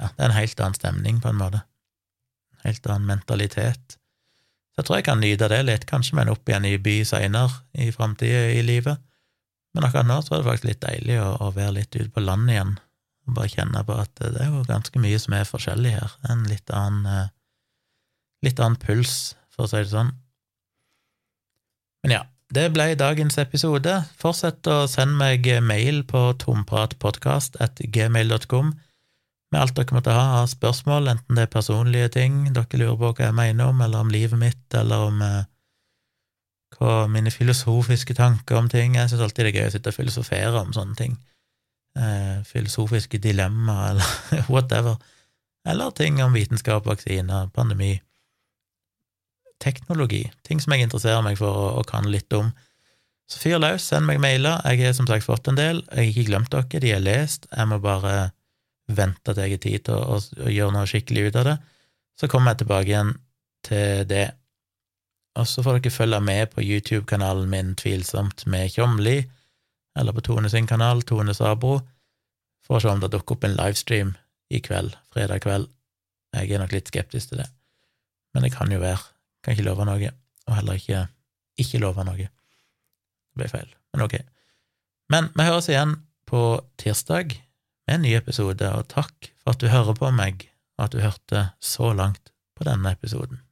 Ja, det er en helt annen stemning, på en måte. En helt annen mentalitet. Så jeg tror jeg kan nyte det litt, kanskje med en opp i by seinere i framtida i livet. Men akkurat nå så er det faktisk litt deilig å, å være litt ute på landet igjen bare kjenne på at det er jo ganske mye som er forskjellig her. En litt annen, eh, litt annen puls, for å si det sånn. Men ja, det ble dagens episode. Fortsett å sende meg mail på tompratpodkast.gmail.com med alt dere måtte ha av spørsmål, enten det er personlige ting dere lurer på hva jeg mener om, eller om livet mitt, eller om eh, hva mine filosofiske tanker om ting. Jeg syns alltid det er gøy å sitte og filosofere om sånne ting eh, filosofiske dilemmaer eller whatever, eller ting om vitenskap, vaksiner, pandemi, teknologi, ting som jeg interesserer meg for og, og kan litt om. Så fyr løs, send meg mailer. Jeg har som sagt fått en del. Jeg har ikke glemt dere, de er lest. Jeg må bare vente til jeg har tid til å, å, gjøre noe skikkelig ut av det. Så kommer jeg tilbake igjen til det. Og så får dere følge med på YouTube-kanalen min Tvilsomt med Tjomli eller på Tone sin kanal, Tone Sabro, for å se om det dukker opp en livestream i kveld, fredag kveld. Jeg er nok litt skeptisk til det, men det kan jo være. Kan ikke love noe, og heller ikke ikke love noe. Det ble feil, men ok. Men vi høres igjen på tirsdag med en ny episode, og takk for at du hører på meg, og at du hørte så langt på denne episoden.